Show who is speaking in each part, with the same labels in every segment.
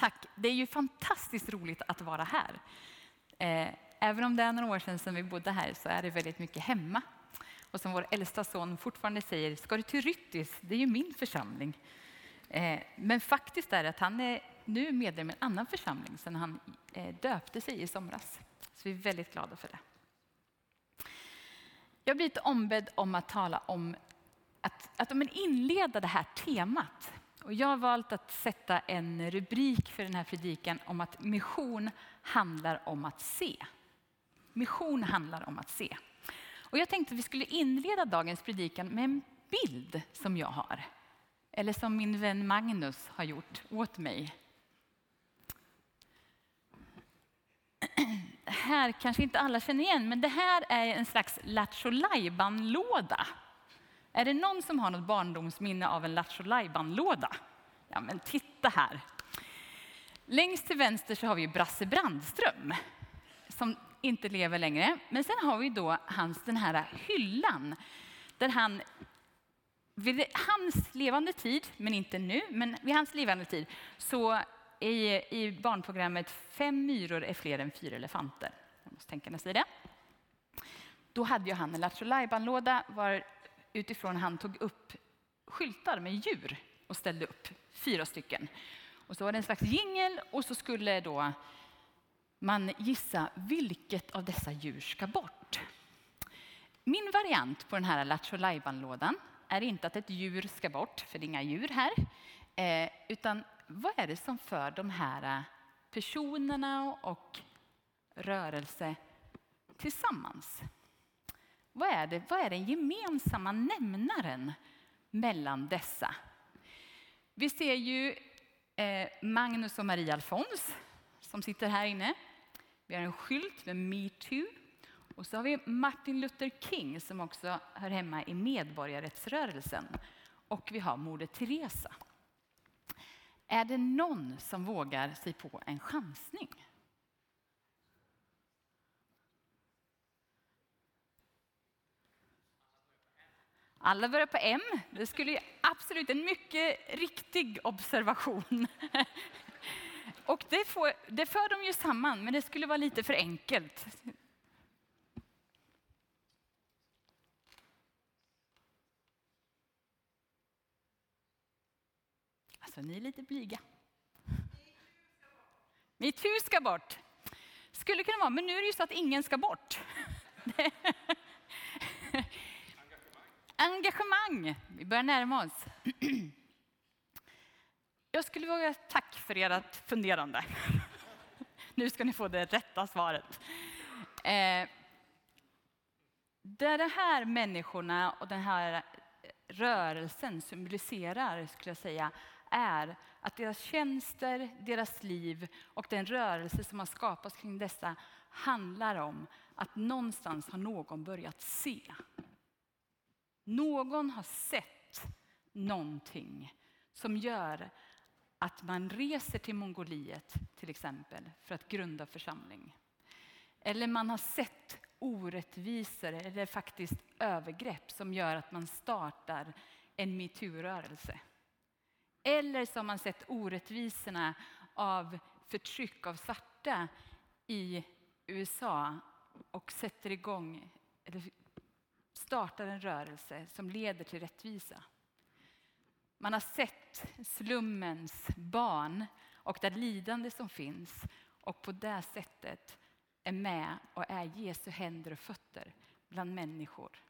Speaker 1: Tack. Det är ju fantastiskt roligt att vara här. Eh, även om det är några år sedan som vi bodde här så är det väldigt mycket hemma. Och som vår äldsta son fortfarande säger, ska du till Ryttis? Det är ju min församling. Eh, men faktiskt är det att han är nu medlem i en annan församling sedan han eh, döpte sig i somras. Så vi är väldigt glada för det. Jag har blivit ombedd om att tala om att, att inleda det här temat och jag har valt att sätta en rubrik för den här predikan om att mission handlar om att se. Mission handlar om att se. Och jag tänkte att vi skulle inleda dagens predikan med en bild som jag har. Eller som min vän Magnus har gjort åt mig. Här kanske inte alla känner igen, men det här är en slags Lattjo låda är det någon som har något barndomsminne av en Lattjo låda Ja, men titta här. Längst till vänster så har vi Brasse Brandström som inte lever längre. Men sen har vi då hans, den här hyllan där han vid hans levande tid, men inte nu, men vid hans levande tid, så i, i barnprogrammet Fem myror är fler än fyra elefanter. Jag måste tänka när jag säger det. Då hade ju han en Lattjo låda var utifrån han tog upp skyltar med djur och ställde upp fyra stycken. Och så var det en slags jingel och så skulle då man gissa vilket av dessa djur ska bort. Min variant på den här Lattjo lådan är inte att ett djur ska bort, för det är inga djur här, eh, utan vad är det som för de här personerna och rörelse tillsammans? Vad är, det, vad är den gemensamma nämnaren mellan dessa? Vi ser ju eh, Magnus och Maria Alfons som sitter här inne. Vi har en skylt med metoo. Och så har vi Martin Luther King som också hör hemma i medborgarrättsrörelsen. Och vi har Moder Teresa. Är det någon som vågar sig på en chansning? Alla börjar på M. Det skulle absolut en mycket riktig observation. Och det, får, det för de ju samman, men det skulle vara lite för enkelt. Alltså, ni är lite blyga. Mitt hus ska bort. Skulle kunna vara, men nu är det ju så att ingen ska bort. Engagemang. Vi börjar närma oss. Jag skulle vilja tack för ert funderande. Nu ska ni få det rätta svaret. Eh, det det de här människorna och den här rörelsen symboliserar, skulle jag säga, är att deras tjänster, deras liv och den rörelse som har skapats kring dessa handlar om att någonstans har någon börjat se. Någon har sett någonting som gör att man reser till Mongoliet till exempel för att grunda församling. Eller man har sett orättvisor eller faktiskt övergrepp som gör att man startar en metoo-rörelse. Eller så har man sett orättvisorna av förtryck av svarta i USA och sätter igång, eller startar en rörelse som leder till rättvisa. Man har sett slummens barn och det lidande som finns och på det sättet är med och är Jesu händer och fötter bland människor.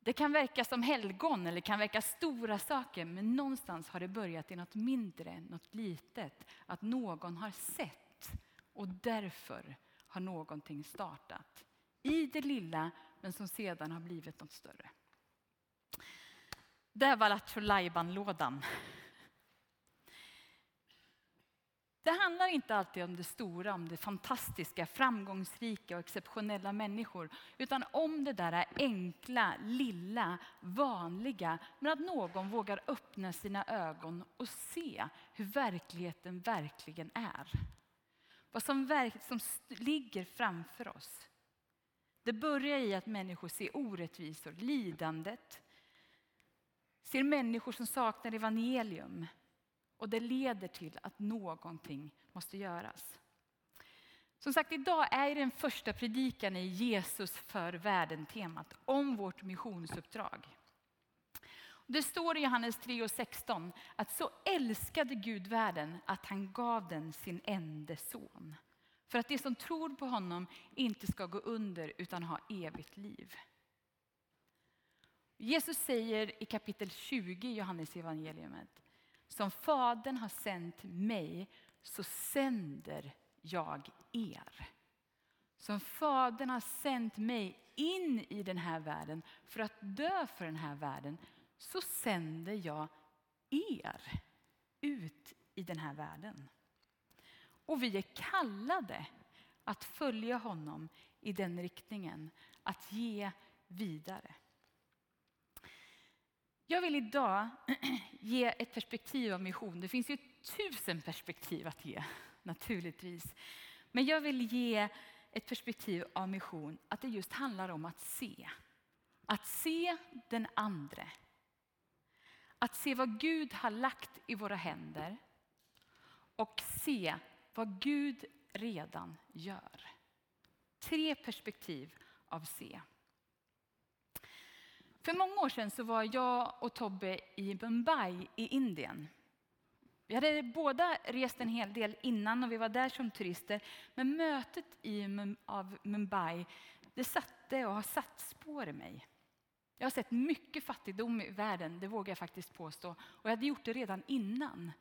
Speaker 1: Det kan verka som helgon eller kan verka stora saker men någonstans har det börjat i något mindre, något litet. Att någon har sett och därför har någonting startat. I det lilla men som sedan har blivit något större. Det var Lattjo lådan Det handlar inte alltid om det stora, om det fantastiska, framgångsrika och exceptionella människor, utan om det där enkla, lilla, vanliga, men att någon vågar öppna sina ögon och se hur verkligheten verkligen är. Vad som, verk, som ligger framför oss. Det börjar i att människor ser orättvisor, lidandet, ser människor som saknar evangelium Och det leder till att någonting måste göras. Som sagt, idag är den första predikan i Jesus för världen-temat om vårt missionsuppdrag. Det står i Johannes 3 och 16 att så älskade Gud världen att han gav den sin enda son. För att de som tror på honom inte ska gå under utan ha evigt liv. Jesus säger i kapitel 20 i Johannes evangeliet som Fadern har sänt mig så sänder jag er. Som Fadern har sänt mig in i den här världen för att dö för den här världen så sänder jag er ut i den här världen. Och vi är kallade att följa honom i den riktningen, att ge vidare. Jag vill idag ge ett perspektiv av mission. Det finns ju tusen perspektiv att ge, naturligtvis. Men jag vill ge ett perspektiv av mission, att det just handlar om att se. Att se den andre. Att se vad Gud har lagt i våra händer och se vad Gud redan gör. Tre perspektiv av se. För många år sedan så var jag och Tobbe i Mumbai i Indien. Vi hade båda rest en hel del innan och vi var där som turister. Men mötet i, av Mumbai det satte och har satt spår i mig. Jag har sett mycket fattigdom i världen, det vågar jag faktiskt påstå. Och jag hade gjort det redan innan.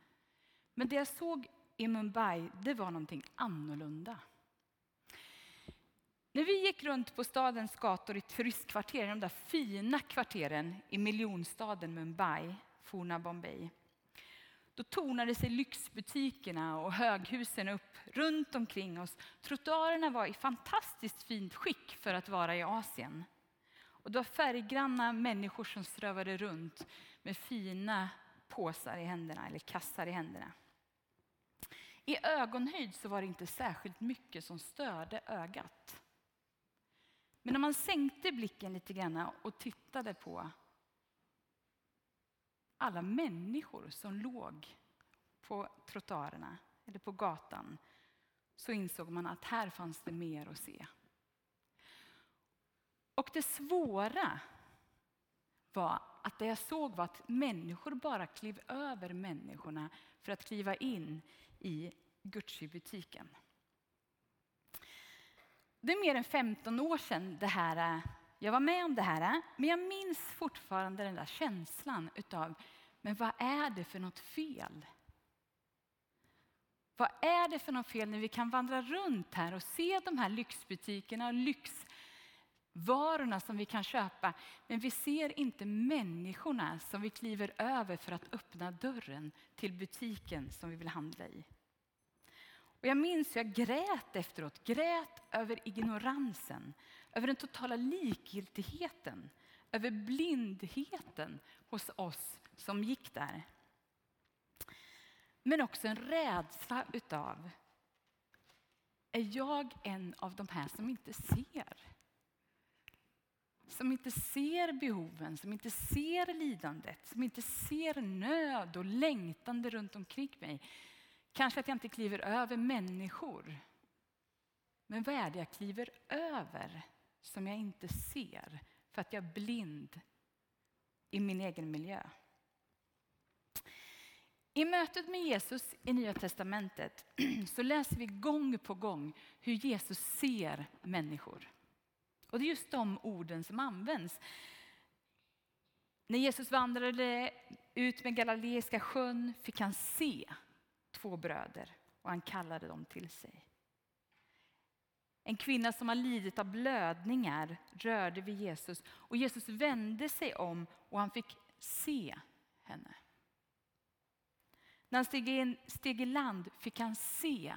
Speaker 1: Men det jag såg i Mumbai, det var någonting annorlunda. När vi gick runt på stadens gator i turistkvarteren, de där fina kvarteren i miljonstaden Mumbai, forna Bombay, då tornade sig lyxbutikerna och höghusen upp runt omkring oss. Trottoarerna var i fantastiskt fint skick för att vara i Asien. Och det var färggranna människor som strövade runt med fina påsar i händerna, eller kassar i händerna. I ögonhöjd så var det inte särskilt mycket som störde ögat. Men när man sänkte blicken lite grann och tittade på alla människor som låg på trottoarerna eller på gatan så insåg man att här fanns det mer att se. Och det svåra var att det jag såg var att människor bara klev över människorna för att kliva in i Gucci-butiken. Det är mer än 15 år sedan det här, eh, jag var med om det här, eh, men jag minns fortfarande den där känslan utav, men vad är det för något fel? Vad är det för något fel när vi kan vandra runt här och se de här lyxbutikerna och Varorna som vi kan köpa, men vi ser inte människorna som vi kliver över för att öppna dörren till butiken som vi vill handla i. Och jag minns hur jag grät efteråt, grät över ignoransen, över den totala likgiltigheten, över blindheten hos oss som gick där. Men också en rädsla utav, är jag en av de här som inte ser? Som inte ser behoven, som inte ser lidandet, som inte ser nöd och längtande runt omkring mig. Kanske att jag inte kliver över människor. Men vad är det jag kliver över som jag inte ser för att jag är blind i min egen miljö? I mötet med Jesus i Nya testamentet så läser vi gång på gång hur Jesus ser människor. Och det är just de orden som används. När Jesus vandrade ut med Galileiska sjön fick han se två bröder och han kallade dem till sig. En kvinna som har lidit av blödningar rörde vid Jesus och Jesus vände sig om och han fick se henne. När han steg, in, steg i land fick han se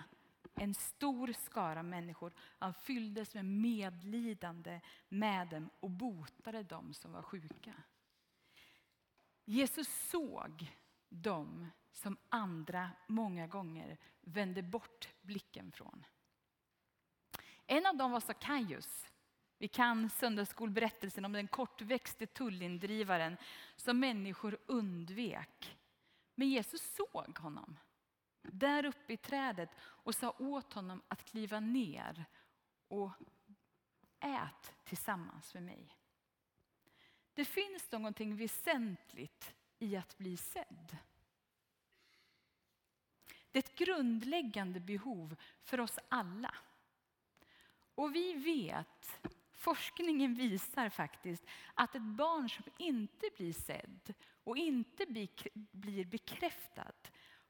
Speaker 1: en stor skara människor. Han fylldes med medlidande med dem och botade dem som var sjuka. Jesus såg dem som andra många gånger vände bort blicken från. En av dem var Sackaios. Vi kan söndagsskolberättelsen om den kortväxte tullindrivaren som människor undvek. Men Jesus såg honom där uppe i trädet och sa åt honom att kliva ner och ät tillsammans med mig. Det finns någonting väsentligt i att bli sedd. Det är ett grundläggande behov för oss alla. Och vi vet, forskningen visar faktiskt att ett barn som inte blir sedd och inte blir bekräftad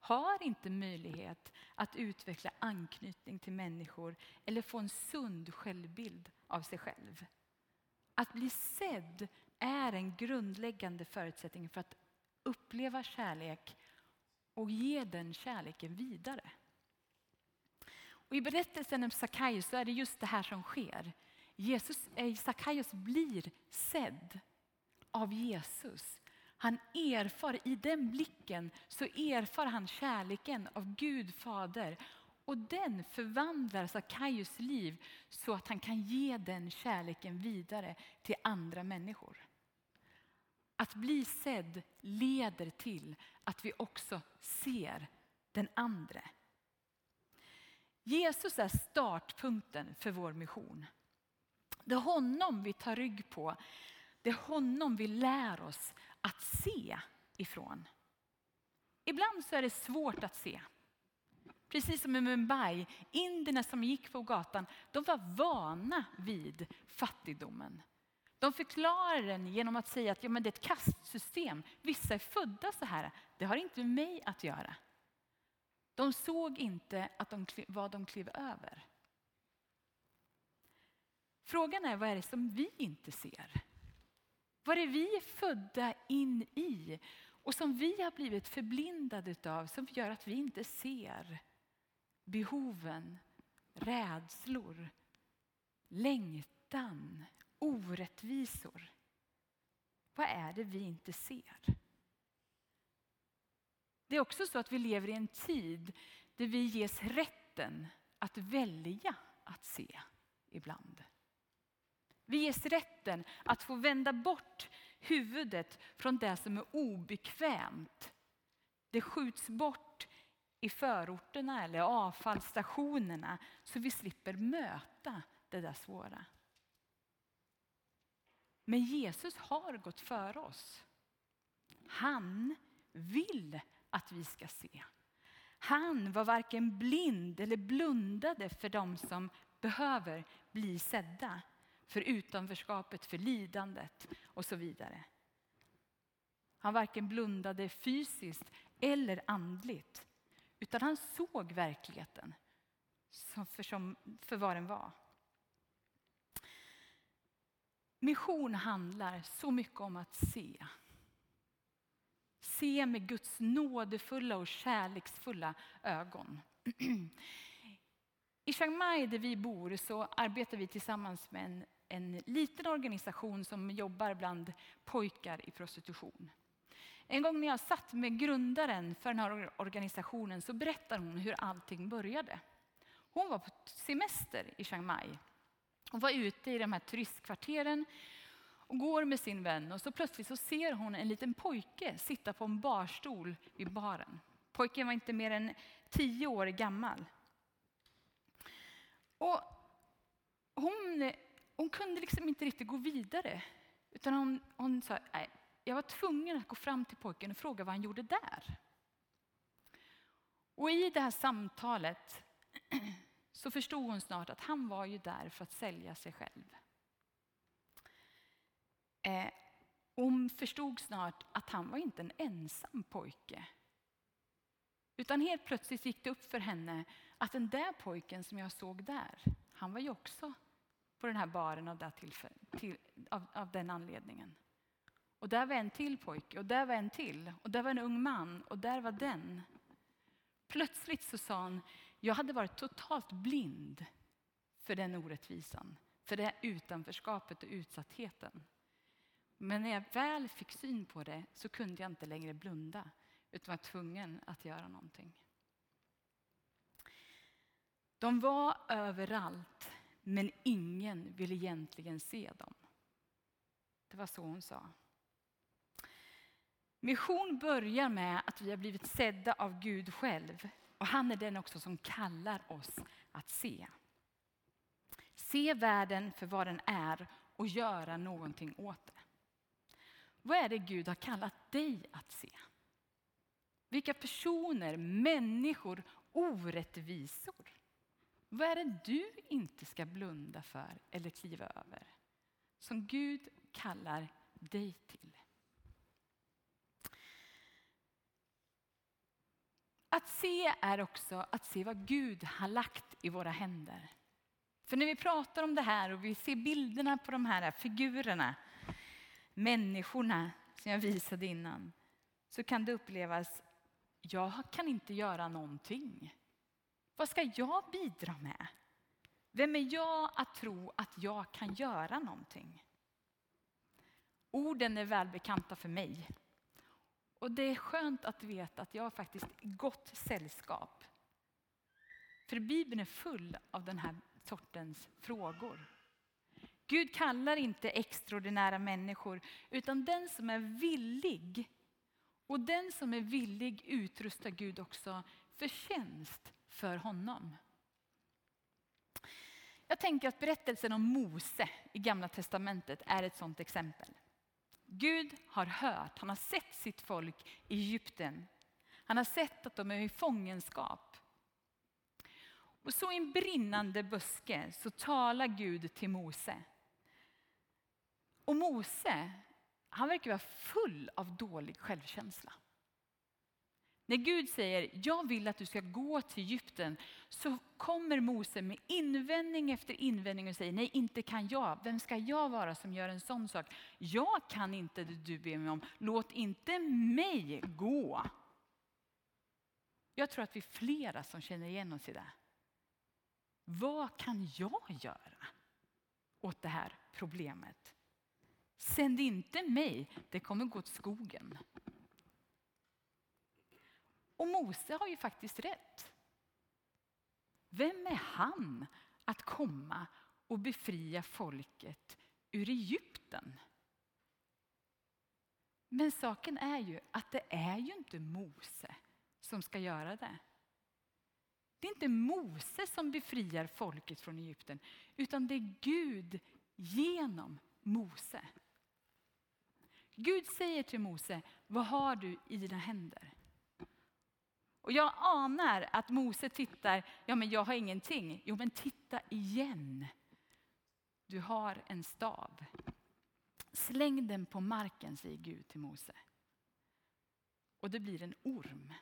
Speaker 1: har inte möjlighet att utveckla anknytning till människor eller få en sund självbild av sig själv. Att bli sedd är en grundläggande förutsättning för att uppleva kärlek och ge den kärleken vidare. Och I berättelsen om Sackaios så är det just det här som sker. Jesus, eh, Sackaios blir sedd av Jesus. Han erfar, i den blicken så erfar han kärleken av Gud fader och den förvandlar Sackaios liv så att han kan ge den kärleken vidare till andra människor. Att bli sedd leder till att vi också ser den andre. Jesus är startpunkten för vår mission. Det är honom vi tar rygg på. Det är honom vi lär oss att se ifrån. Ibland så är det svårt att se. Precis som i Mumbai, indierna som gick på gatan, de var vana vid fattigdomen. De förklarar den genom att säga att ja, men det är ett kastsystem. Vissa är födda så här. Det har inte med mig att göra. De såg inte att de, vad de klev över. Frågan är vad är det som vi inte ser? Vad är vi är födda in i och som vi har blivit förblindade av som gör att vi inte ser behoven, rädslor, längtan, orättvisor. Vad är det vi inte ser? Det är också så att vi lever i en tid där vi ges rätten att välja att se ibland. Vi ges rätten att få vända bort huvudet från det som är obekvämt. Det skjuts bort i förorterna eller avfallsstationerna så vi slipper möta det där svåra. Men Jesus har gått före oss. Han vill att vi ska se. Han var varken blind eller blundade för dem som behöver bli sedda. För utanförskapet, för lidandet och så vidare. Han varken blundade fysiskt eller andligt. Utan han såg verkligheten för, som, för vad den var. Mission handlar så mycket om att se. Se med Guds nådefulla och kärleksfulla ögon. I Chiang Mai där vi bor så arbetar vi tillsammans med en, en liten organisation som jobbar bland pojkar i prostitution. En gång när jag satt med grundaren för den här organisationen så berättade hon hur allting började. Hon var på semester i Chiang Mai hon var ute i de här turistkvarteren och går med sin vän och så plötsligt så ser hon en liten pojke sitta på en barstol vid baren. Pojken var inte mer än tio år gammal. Och hon, hon kunde liksom inte riktigt gå vidare. Utan hon, hon sa, nej, jag var tvungen att gå fram till pojken och fråga vad han gjorde där. Och i det här samtalet så förstod hon snart att han var ju där för att sälja sig själv. Eh, hon förstod snart att han var inte en ensam pojke. Utan helt plötsligt gick det upp för henne att den där pojken som jag såg där, han var ju också på den här baren av, till, av, av den anledningen. Och där var en till pojke och där var en till och där var en ung man och där var den. Plötsligt så sa han jag hade varit totalt blind för den orättvisan, för det utanförskapet och utsattheten. Men när jag väl fick syn på det så kunde jag inte längre blunda utan var tvungen att göra någonting. De var överallt, men ingen vill egentligen se dem. Det var så hon sa. Mission börjar med att vi har blivit sedda av Gud själv. Och han är den också som kallar oss att se. Se världen för vad den är och göra någonting åt det. Vad är det Gud har kallat dig att se? Vilka personer, människor, orättvisor? Vad är det du inte ska blunda för eller kliva över? Som Gud kallar dig till. Att se är också att se vad Gud har lagt i våra händer. För när vi pratar om det här och vi ser bilderna på de här figurerna, människorna som jag visade innan, så kan det upplevas, jag kan inte göra någonting. Vad ska jag bidra med? Vem är jag att tro att jag kan göra någonting? Orden är välbekanta för mig. Och det är skönt att veta att jag har faktiskt gott sällskap. För Bibeln är full av den här sortens frågor. Gud kallar inte extraordinära människor, utan den som är villig. Och den som är villig utrustar Gud också för tjänst för honom. Jag tänker att berättelsen om Mose i Gamla testamentet är ett sådant exempel. Gud har hört, han har sett sitt folk i Egypten. Han har sett att de är i fångenskap. Och så i en brinnande buske så talar Gud till Mose. Och Mose, han verkar vara full av dålig självkänsla. När Gud säger jag vill att du ska gå till Egypten så kommer Mose med invändning efter invändning och säger nej, inte kan jag. Vem ska jag vara som gör en sån sak? Jag kan inte det du ber mig om. Låt inte mig gå. Jag tror att vi är flera som känner igen oss i det. Vad kan jag göra åt det här problemet? Sänd inte mig, det kommer gå åt skogen. Och Mose har ju faktiskt rätt. Vem är han att komma och befria folket ur Egypten? Men saken är ju att det är ju inte Mose som ska göra det. Det är inte Mose som befriar folket från Egypten, utan det är Gud genom Mose. Gud säger till Mose, vad har du i dina händer? Och jag anar att Mose tittar, ja men jag har ingenting. Jo men titta igen. Du har en stav. Släng den på marken, säger Gud till Mose. Och det blir en orm.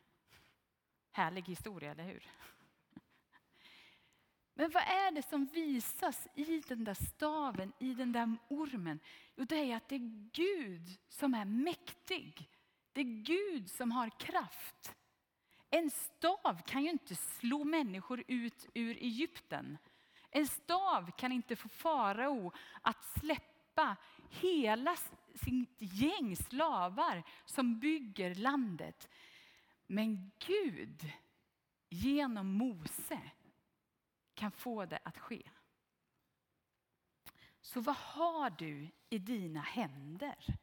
Speaker 1: Härlig historia, eller hur? Men vad är det som visas i den där staven, i den där ormen? Jo, det är att det är Gud som är mäktig. Det är Gud som har kraft. En stav kan ju inte slå människor ut ur Egypten. En stav kan inte få farao att släppa hela sitt gäng slavar som bygger landet. Men Gud, genom Mose, kan få det att ske. Så vad har du i dina händer?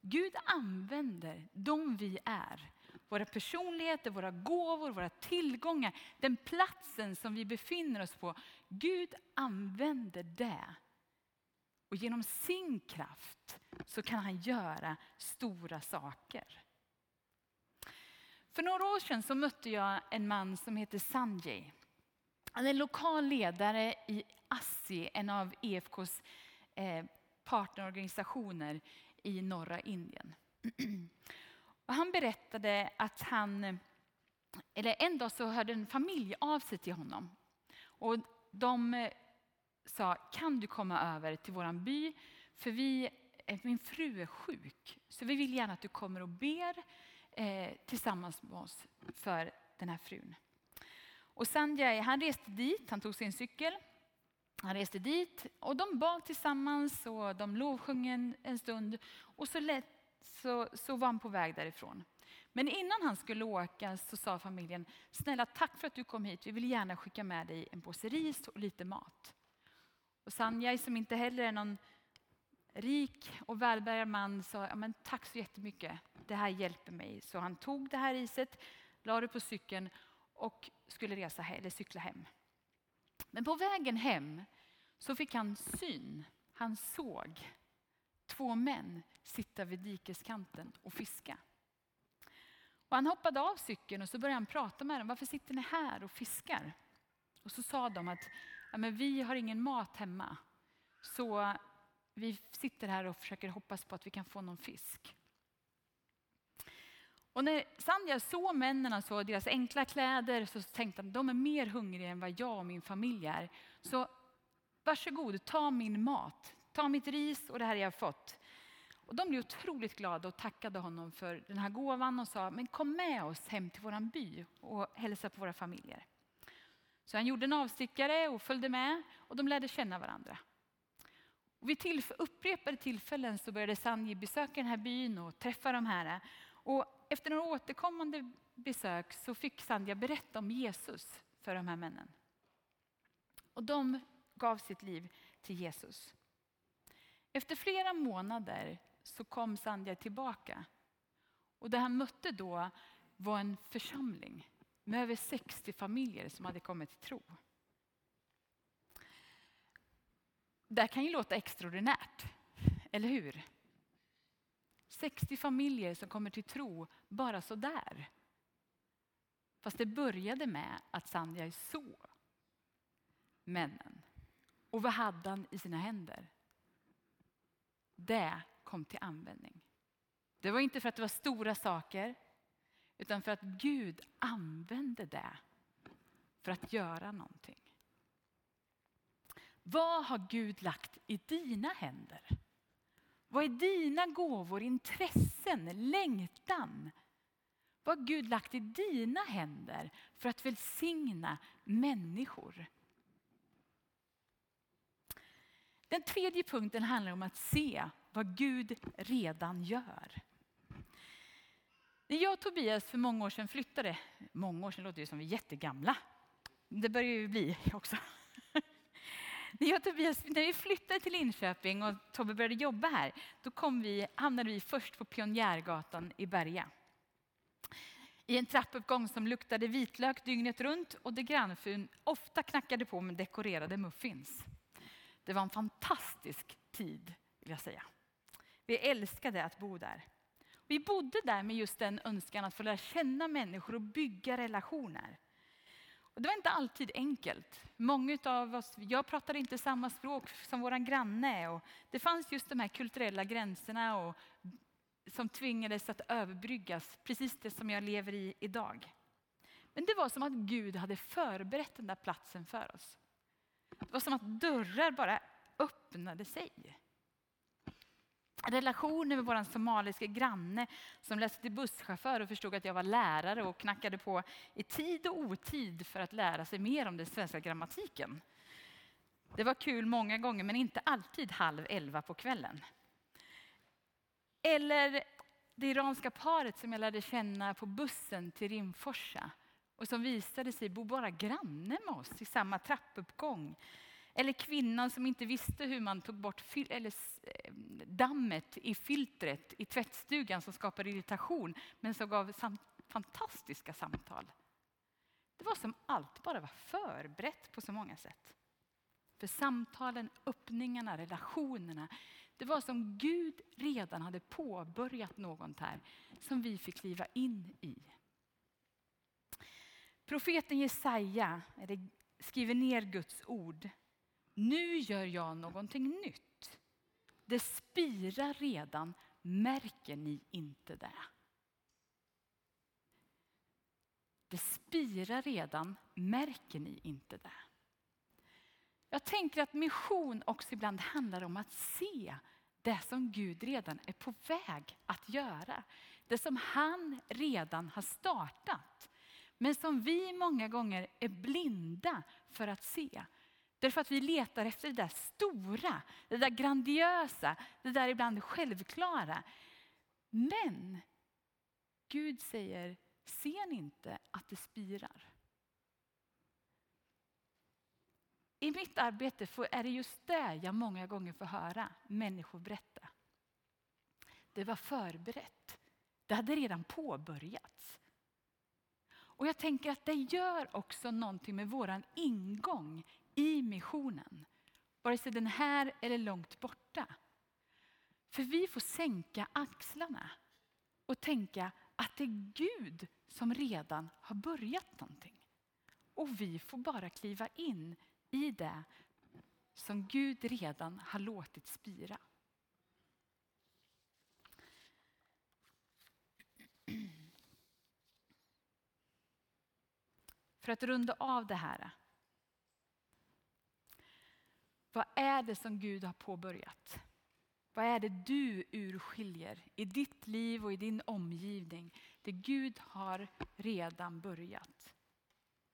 Speaker 1: Gud använder de vi är våra personligheter, våra gåvor, våra tillgångar, den platsen som vi befinner oss på. Gud använder det. Och genom sin kraft så kan han göra stora saker. För några år sedan så mötte jag en man som heter Sanjay. Han är lokal ledare i ASSI, en av EFKs eh, partnerorganisationer i norra Indien. Och han berättade att han, eller en dag så hörde en familj av sig till honom. Och de eh, sa, kan du komma över till vår by? För vi, eh, min fru är sjuk, så vi vill gärna att du kommer och ber eh, tillsammans med oss för den här frun. Och Sanjay, han reste dit, han tog sin cykel, han reste dit och de bad tillsammans och de lovsjöng en, en stund. Och så lät så, så var han på väg därifrån. Men innan han skulle åka så sa familjen, snälla tack för att du kom hit. Vi vill gärna skicka med dig en påse ris och lite mat. Och Sanjay som inte heller är någon rik och välbärgad man sa ja, men tack så jättemycket, det här hjälper mig. Så han tog det här riset, la det på cykeln och skulle resa eller cykla hem. Men på vägen hem så fick han syn. Han såg två män sitta vid dikeskanten och fiska. Och han hoppade av cykeln och så började han prata med dem. Varför sitter ni här och fiskar? Och så sa de att ja, men vi har ingen mat hemma. Så vi sitter här och försöker hoppas på att vi kan få någon fisk. Och när Sandja såg männen och såg deras enkla kläder så tänkte han att de är mer hungriga än vad jag och min familj är. Så varsågod, ta min mat. Ta mitt ris och det här jag har fått. Och de blev otroligt glada och tackade honom för den här gåvan och sa, men kom med oss hem till vår by och hälsa på våra familjer. Så han gjorde en avstickare och följde med och de lärde känna varandra. Och vid tillf upprepade tillfällen så började Sanji besöka den här byn och träffa de här. Och efter några återkommande besök så fick Sandja berätta om Jesus för de här männen. Och de gav sitt liv till Jesus. Efter flera månader så kom Sandja tillbaka. Och det han mötte då var en församling med över 60 familjer som hade kommit till tro. Det här kan ju låta extraordinärt, eller hur? 60 familjer som kommer till tro bara så där. Fast det började med att Sandja såg männen. Och vad hade han i sina händer? Det kom till användning. Det var inte för att det var stora saker, utan för att Gud använde det för att göra någonting. Vad har Gud lagt i dina händer? Vad är dina gåvor, intressen, längtan? Vad har Gud lagt i dina händer för att välsigna människor? Den tredje punkten handlar om att se vad Gud redan gör. När jag och Tobias för många år sedan flyttade, många år sedan låter det som vi är jättegamla, det börjar ju bli också. När, jag Tobias, när vi flyttade till Linköping och Tobbe började jobba här, då kom vi, hamnade vi först på Pionjärgatan i Berga. I en trappuppgång som luktade vitlök dygnet runt och där grannfrun ofta knackade på med dekorerade muffins. Det var en fantastisk tid, vill jag säga. Vi älskade att bo där. Vi bodde där med just den önskan att få lära känna människor och bygga relationer. Och det var inte alltid enkelt. Många av oss, jag pratade inte samma språk som vår granne. Och det fanns just de här kulturella gränserna och, som tvingades att överbryggas. Precis det som jag lever i idag. Men det var som att Gud hade förberett den där platsen för oss. Det var som att dörrar bara öppnade sig. Relationen med vår somaliska granne som läste till busschaufför och förstod att jag var lärare och knackade på i tid och otid för att lära sig mer om den svenska grammatiken. Det var kul många gånger, men inte alltid halv elva på kvällen. Eller det iranska paret som jag lärde känna på bussen till Rimforsa och som visade sig bo bara granne med oss i samma trappuppgång. Eller kvinnan som inte visste hur man tog bort eller eh, dammet i filtret i tvättstugan som skapade irritation men som gav sam fantastiska samtal. Det var som allt bara var förberett på så många sätt. För samtalen, öppningarna, relationerna. Det var som Gud redan hade påbörjat något här som vi fick kliva in i. Profeten Jesaja skriver ner Guds ord. Nu gör jag någonting nytt. Det spirar redan, märker ni inte det? Det spirar redan, märker ni inte det? Jag tänker att mission också ibland handlar om att se det som Gud redan är på väg att göra. Det som han redan har startat. Men som vi många gånger är blinda för att se. Därför att vi letar efter det där stora, det där grandiösa, det där ibland självklara. Men Gud säger, ser ni inte att det spirar? I mitt arbete är det just det jag många gånger får höra människor berätta. Det var förberett. Det hade redan påbörjats. Och jag tänker att det gör också någonting med våran ingång i missionen. Vare sig den här eller långt borta. För vi får sänka axlarna och tänka att det är Gud som redan har börjat någonting. Och vi får bara kliva in i det som Gud redan har låtit spira. För att runda av det här. Vad är det som Gud har påbörjat? Vad är det du urskiljer i ditt liv och i din omgivning? Det Gud har redan börjat.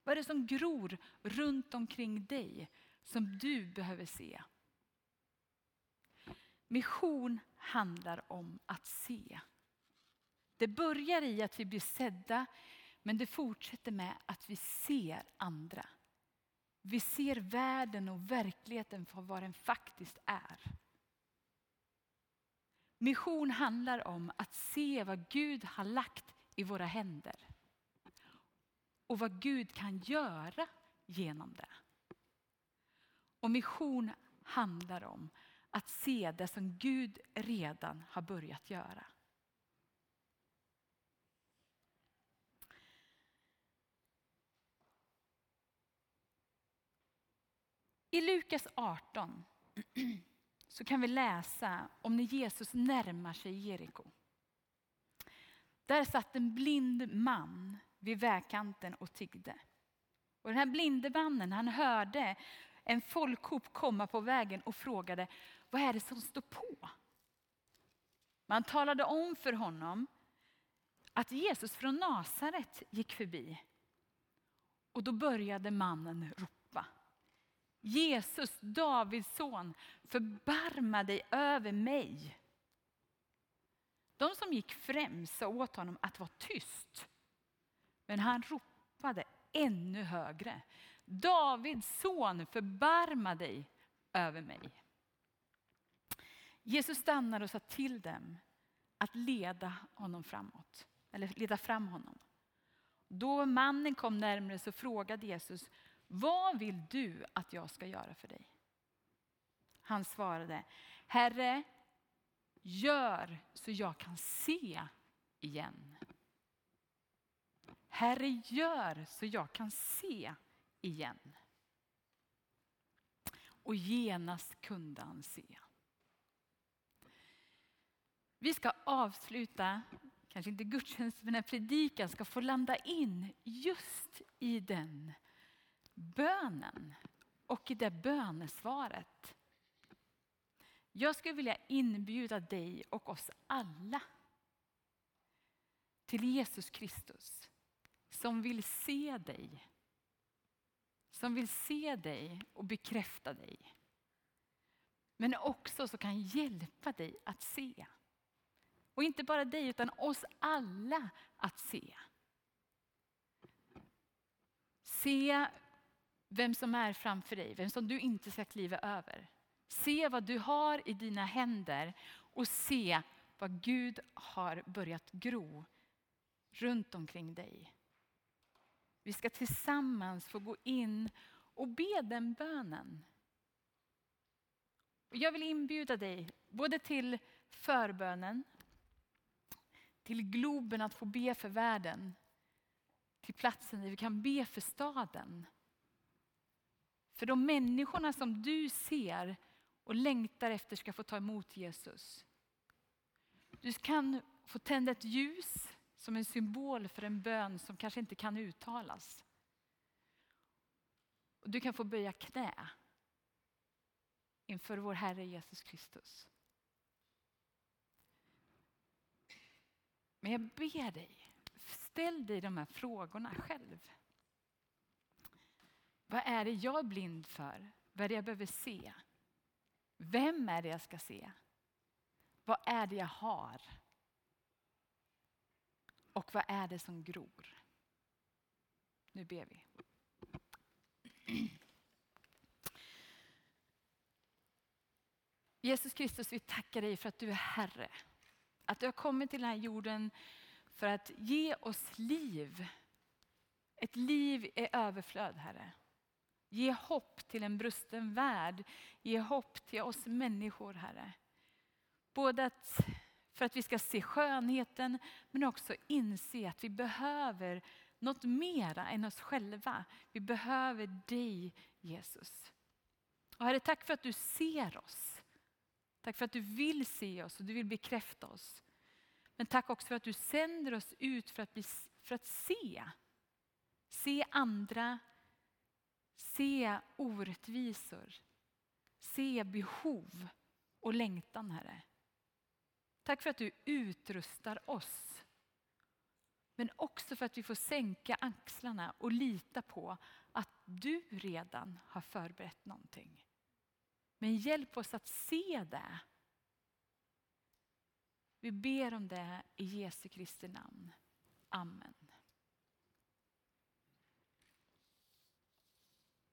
Speaker 1: Vad är det som gror runt omkring dig som du behöver se? Mission handlar om att se. Det börjar i att vi blir sedda, men det fortsätter med att vi ser andra. Vi ser världen och verkligheten för vad den faktiskt är. Mission handlar om att se vad Gud har lagt i våra händer. Och vad Gud kan göra genom det. Och mission handlar om att se det som Gud redan har börjat göra. I Lukas 18 så kan vi läsa om när Jesus närmar sig Jeriko. Där satt en blind man vid vägkanten och tiggde. Och den här blinde mannen han hörde en folkhop komma på vägen och frågade vad är det som står på? Man talade om för honom att Jesus från Nasaret gick förbi. Och då började mannen ropa. Jesus, Davids son, förbarma dig över mig. De som gick främst sa åt honom att vara tyst. Men han ropade ännu högre. Davids son, förbarma dig över mig. Jesus stannade och sa till dem att leda honom framåt, eller leda fram honom. Då mannen kom närmare så frågade Jesus, vad vill du att jag ska göra för dig? Han svarade, Herre, gör så jag kan se igen. Herre, gör så jag kan se igen. Och genast kunde han se. Vi ska avsluta, kanske inte gudstjänst, men predikan ska få landa in just i den bönen och i det bönesvaret. Jag skulle vilja inbjuda dig och oss alla till Jesus Kristus som vill se dig. Som vill se dig och bekräfta dig. Men också som kan hjälpa dig att se. Och inte bara dig utan oss alla att se. Se vem som är framför dig, vem som du inte ska kliva över. Se vad du har i dina händer och se vad Gud har börjat gro runt omkring dig. Vi ska tillsammans få gå in och be den bönen. Jag vill inbjuda dig både till förbönen, till Globen att få be för världen, till platsen där vi kan be för staden. För de människorna som du ser och längtar efter ska få ta emot Jesus. Du kan få tända ett ljus som en symbol för en bön som kanske inte kan uttalas. Och du kan få böja knä inför vår Herre Jesus Kristus. Men jag ber dig, ställ dig de här frågorna själv. Vad är det jag är blind för? Vad är det jag behöver se? Vem är det jag ska se? Vad är det jag har? Och vad är det som gror? Nu ber vi. Jesus Kristus, vi tackar dig för att du är Herre. Att du har kommit till den här jorden för att ge oss liv. Ett liv i överflöd, Herre. Ge hopp till en brusten värld. Ge hopp till oss människor, Herre. Både att, för att vi ska se skönheten, men också inse att vi behöver något mera än oss själva. Vi behöver dig, Jesus. Och Herre, tack för att du ser oss. Tack för att du vill se oss och du vill bekräfta oss. Men tack också för att du sänder oss ut för att, bli, för att se. Se andra, se orättvisor, se behov och längtan, Herre. Tack för att du utrustar oss. Men också för att vi får sänka axlarna och lita på att du redan har förberett någonting. Men hjälp oss att se det. Vi ber om det i Jesu Kristi namn. Amen.